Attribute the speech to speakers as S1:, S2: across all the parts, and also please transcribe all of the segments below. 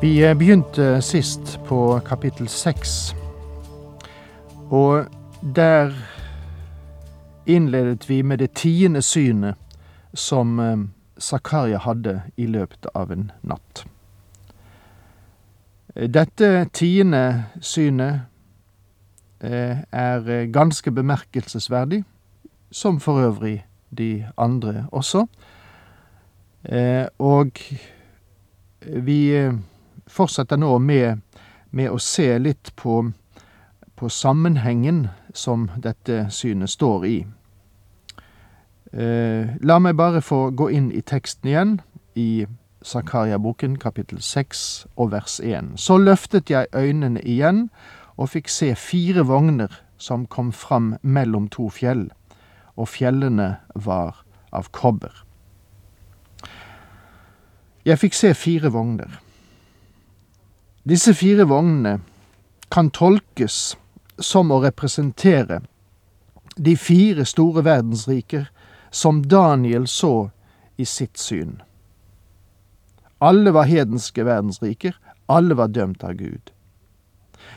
S1: Vi begynte sist på kapittel seks, og der innledet vi med det tiende synet som eh, Zakaria hadde i løpet av en natt. Dette tiende synet eh, er ganske bemerkelsesverdig, som for øvrig de andre også. Eh, og vi fortsetter nå med, med å se litt på, på, sammenhengen som dette synet står i. Eh, la meg bare få gå inn i teksten igjen, i Zakaria-boken kapittel 6 og vers 1. Så løftet jeg øynene igjen og fikk se fire vogner som kom fram mellom to fjell, og fjellene var av kobber. Jeg fikk se fire vogner. Disse fire vognene kan tolkes som å representere de fire store verdensriker som Daniel så i sitt syn. Alle var hedenske verdensriker, alle var dømt av Gud.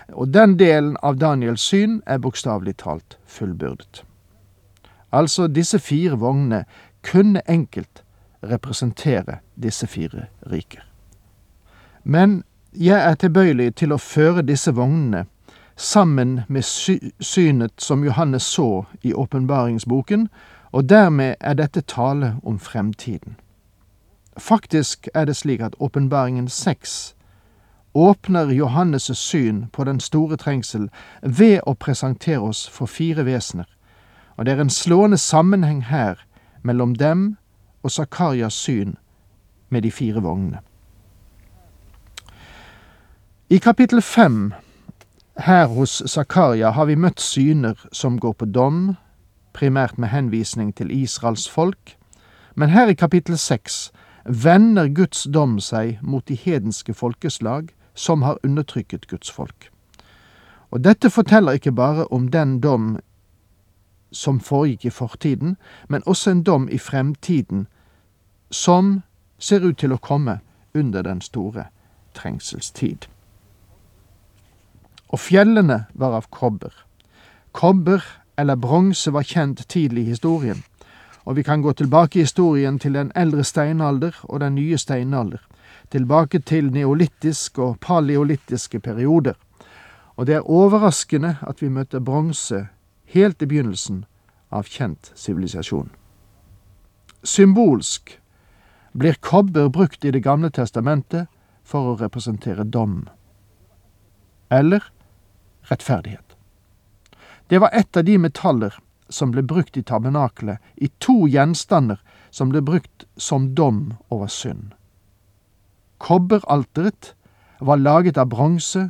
S1: Og den delen av Daniels syn er bokstavelig talt fullbyrdet. Altså, disse fire vognene kunne enkelt representere disse fire riker. Men jeg er tilbøyelig til å føre disse vognene sammen med sy synet som Johannes så i åpenbaringsboken, og dermed er dette tale om fremtiden. Faktisk er det slik at åpenbaringen seks åpner Johannes' syn på den store trengsel ved å presentere oss for fire vesener, og det er en slående sammenheng her mellom dem og Zakarias syn med de fire vognene. I kapittel fem her hos Zakaria har vi møtt syner som går på dom, primært med henvisning til Israels folk, men her i kapittel seks vender Guds dom seg mot de hedenske folkeslag som har undertrykket Guds folk. Og dette forteller ikke bare om den dom som foregikk i fortiden, men også en dom i fremtiden som ser ut til å komme under den store trengselstid og fjellene var av kobber. Kobber eller bronse var kjent tidlig i historien, og vi kan gå tilbake i historien til den eldre steinalder og den nye steinalder, tilbake til neolittisk og paleolittiske perioder. Og det er overraskende at vi møter bronse helt i begynnelsen av kjent sivilisasjon. Symbolsk blir kobber brukt i Det gamle testamentet for å representere dom. Eller rettferdighet. Det var et av de metaller som ble brukt i tabernakelet, i to gjenstander som ble brukt som dom over synd. Kobberalteret var laget av bronse,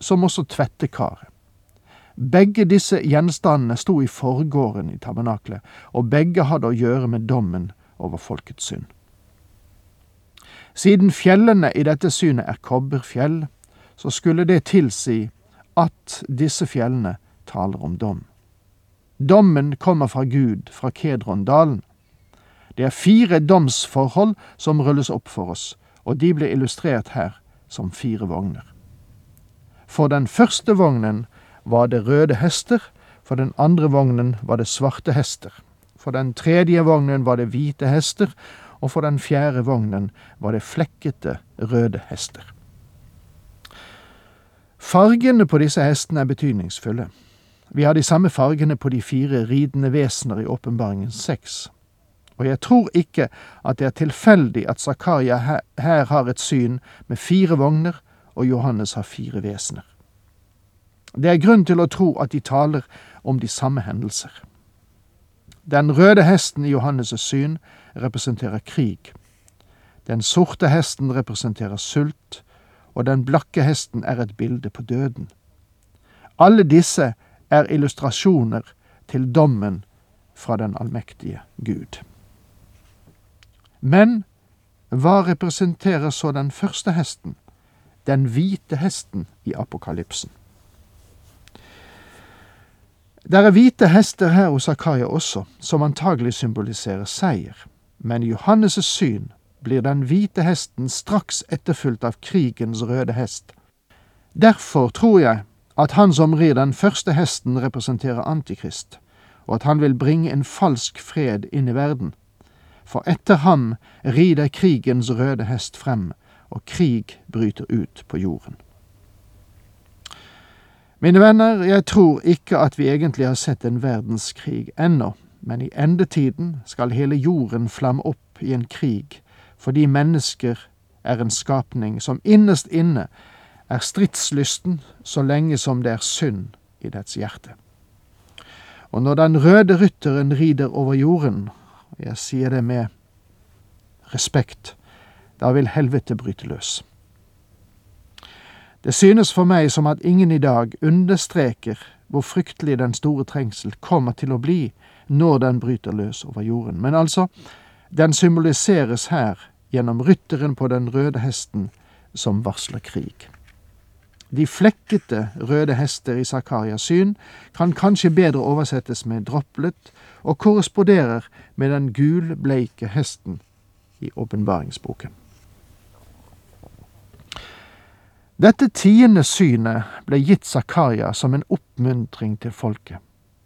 S1: som også tvettekaret. Begge disse gjenstandene sto i forgården i tabernakelet, og begge hadde å gjøre med dommen over folkets synd. Siden fjellene i dette synet er kobberfjell, så skulle det tilsi at disse fjellene taler om dom. Dommen kommer fra Gud, fra Kedrondalen. Det er fire domsforhold som rulles opp for oss, og de blir illustrert her som fire vogner. For den første vognen var det røde hester, for den andre vognen var det svarte hester. For den tredje vognen var det hvite hester, og for den fjerde vognen var det flekkete røde hester. Fargene på disse hestene er betydningsfulle. Vi har de samme fargene på de fire ridende vesener i Åpenbaringen seks. Og jeg tror ikke at det er tilfeldig at Zakaria her, har et syn med fire vogner, og Johannes har fire vesener. Det er grunn til å tro at de taler om de samme hendelser. Den røde hesten i Johannes' syn representerer krig. Den sorte hesten representerer sult, og den blakke hesten er et bilde på døden. Alle disse er illustrasjoner til dommen fra den allmektige Gud. Men hva representerer så den første hesten, den hvite hesten i apokalypsen? Det er hvite hester her hos Akaria også, som antagelig symboliserer seier, men Johannes' syn blir den hvite hesten straks etterfulgt av krigens røde hest. Derfor tror jeg at han som rir den første hesten, representerer Antikrist, og at han vil bringe en falsk fred inn i verden. For etter ham rider krigens røde hest frem, og krig bryter ut på jorden. Mine venner, jeg tror ikke at vi egentlig har sett en verdenskrig ennå, men i endetiden skal hele jorden flamme opp i en krig, fordi mennesker er en skapning som innerst inne er stridslysten så lenge som det er synd i dets hjerte. Og når den røde rytteren rider over jorden, og jeg sier det med respekt, da vil helvete bryte løs. Det synes for meg som at ingen i dag understreker hvor fryktelig den store trengsel kommer til å bli når den bryter løs over jorden. Men altså, den symboliseres her gjennom rytteren på den røde hesten som varsler krig. De flekkete røde hester i Zakarias syn kan kanskje bedre oversettes med droplet, og korresponderer med den gulbleike hesten i åpenbaringsboken. Dette tiende synet ble gitt Zakaria som en oppmuntring til folket,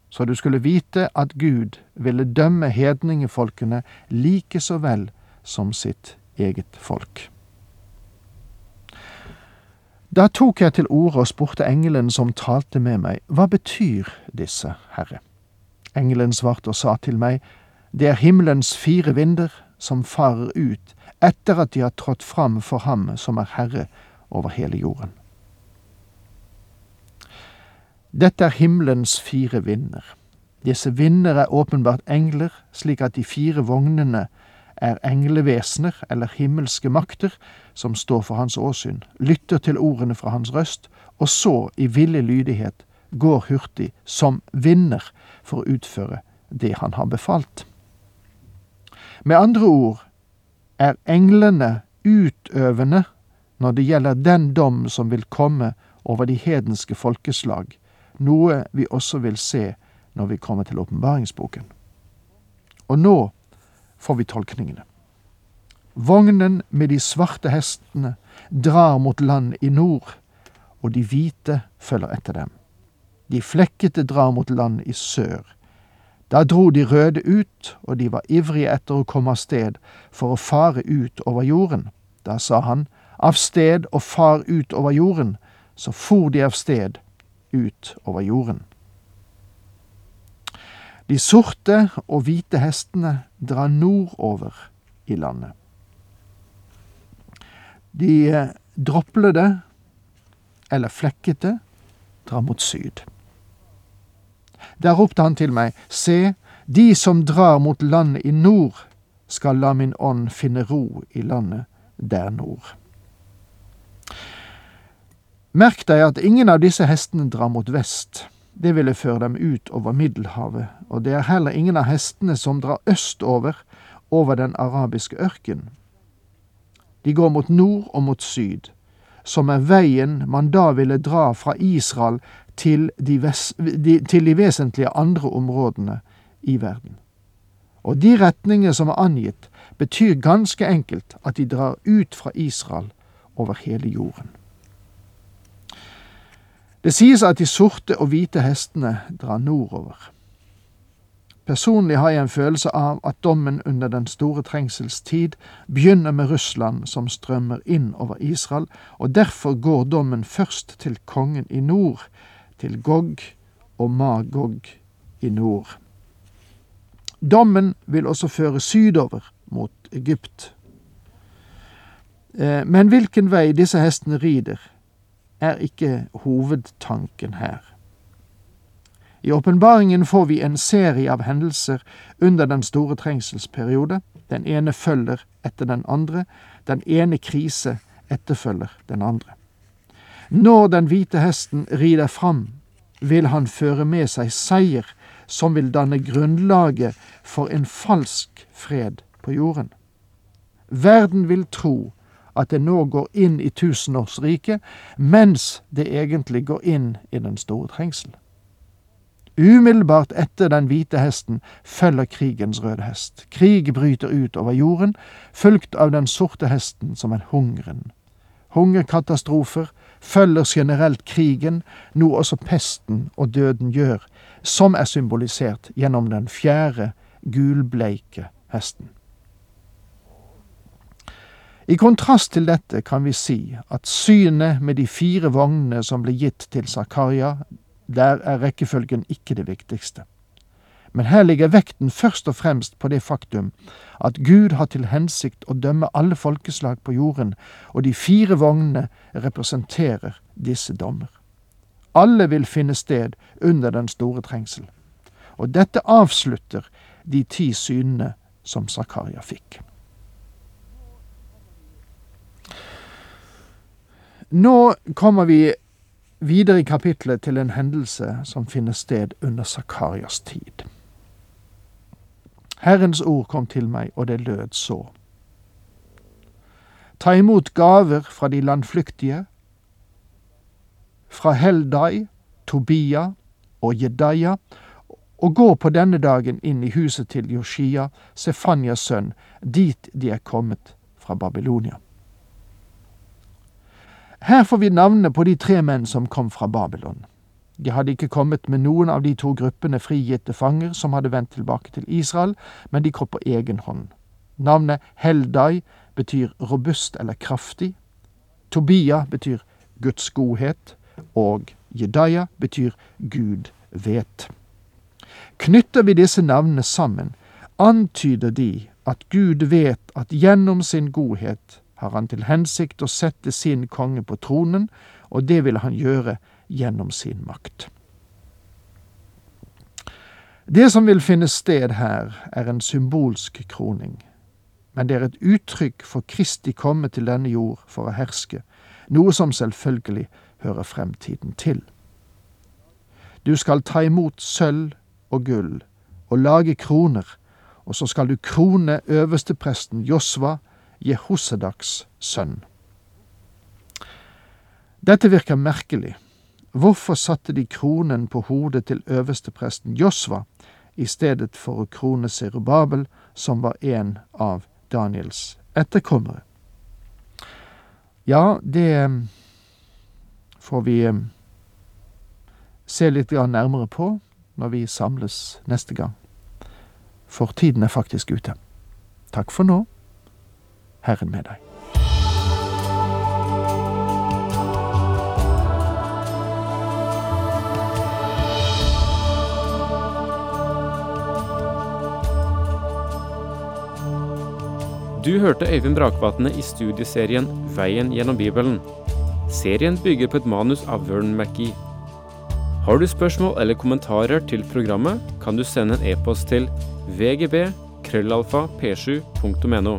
S1: så du skulle vite at Gud ville dømme hedningefolkene like så vel som sitt eget folk. Da tok jeg til orde og spurte engelen som talte med meg, hva betyr disse, Herre? Engelen svarte og sa til meg, det er himmelens fire vinder som farer ut etter at de har trådt fram for ham som er herre over hele jorden. Dette er himmelens fire vinder. Disse vinder er åpenbart engler, slik at de fire vognene er englevesener eller himmelske makter som står for hans åsyn, lytter til ordene fra hans røst, og så, i villig lydighet, går hurtig som vinner for å utføre det han har befalt. Med andre ord er englene utøvende når det gjelder den dom som vil komme over de hedenske folkeslag, noe vi også vil se når vi kommer til åpenbaringsboken. Og nå får vi tolkningene. Vognen med de svarte hestene drar mot land i nord, og de hvite følger etter dem. De flekkete drar mot land i sør. Da dro de røde ut, og de var ivrige etter å komme av sted for å fare ut over jorden. Da sa han, av sted og far ut over jorden, så for de av sted ut over jorden. De sorte og hvite hestene drar nordover i landet. De eh, droplede, eller flekkete, drar mot syd. Der ropte han til meg, se, de som drar mot landet i nord, skal la min ånd finne ro i landet der nord. Merk deg at ingen av disse hestene drar mot vest. Det ville føre dem ut over Middelhavet, og det er heller ingen av hestene som drar østover, over den arabiske ørken. De går mot nord og mot syd, som er veien man da ville dra fra Israel til de, ves, de, til de vesentlige andre områdene i verden. Og de retninger som er angitt, betyr ganske enkelt at de drar ut fra Israel over hele jorden. Det sies at de sorte og hvite hestene drar nordover. Personlig har jeg en følelse av at dommen under den store trengselstid begynner med Russland som strømmer inn over Israel, og derfor går dommen først til kongen i nord, til Gog og Magog i nord. Dommen vil også føre sydover mot Egypt. Eh, men hvilken vei disse hestene rider, er ikke hovedtanken her. I åpenbaringen får vi en serie av hendelser under den store trengselsperiode. Den ene følger etter den andre. Den ene krise etterfølger den andre. Når den hvite hesten rider fram, vil han føre med seg seier som vil danne grunnlaget for en falsk fred på jorden. Verden vil tro at det nå går inn i tusenårsriket, mens det egentlig går inn i den store trengsel. Umiddelbart etter den hvite hesten følger krigens røde hest. Krig bryter ut over jorden, fulgt av den sorte hesten, som er hungeren. Hungerkatastrofer følger generelt krigen, noe også pesten og døden gjør, som er symbolisert gjennom den fjerde, gulbleike hesten. I kontrast til dette kan vi si at synet med de fire vognene som ble gitt til Zakaria, der er rekkefølgen ikke det viktigste. Men her ligger vekten først og fremst på det faktum at Gud har til hensikt å dømme alle folkeslag på jorden, og de fire vognene representerer disse dommer. Alle vil finne sted under den store trengsel. Og dette avslutter de ti synene som Zakaria fikk. Nå kommer vi videre i kapitlet til en hendelse som finner sted under Zakarias tid. Herrens ord kom til meg, og det lød så. Ta imot gaver fra de landflyktige, fra Heldai, Tobia og Jedaja, og gå på denne dagen inn i huset til Joshia, Sefanias sønn, dit de er kommet fra Babylonia. Her får vi navnene på de tre menn som kom fra Babylon. De hadde ikke kommet med noen av de to gruppene frigitte fanger som hadde vendt tilbake til Israel, men de kom på egen hånd. Navnet Heldai betyr robust eller kraftig. Tobia betyr Guds godhet, og Jedaya betyr Gud vet. Knytter vi disse navnene sammen, antyder de at Gud vet at gjennom sin godhet har han til hensikt å sette sin konge på tronen, og det vil han gjøre gjennom sin makt. Det som vil finne sted her, er en symbolsk kroning, men det er et uttrykk for Kristi komme til denne jord for å herske, noe som selvfølgelig hører fremtiden til. Du skal ta imot sølv og gull og lage kroner, og så skal du krone øverstepresten Josva Jehosedaks sønn. Dette virker merkelig. Hvorfor satte de kronen på hodet til øverstepresten Josva i stedet for å krone Serubabel, som var en av Daniels etterkommere? Ja, det eh, får vi eh, se litt nærmere på når vi samles neste gang. For tiden er faktisk ute. Takk for nå. Herren med deg.
S2: Du hørte Øyvind Brakvatne i studieserien Veien gjennom Bibelen. Serien bygger på et manus av Vern McGee. Har du spørsmål eller kommentarer til programmet, kan du sende en e-post til vgb krøllalfa p7.no.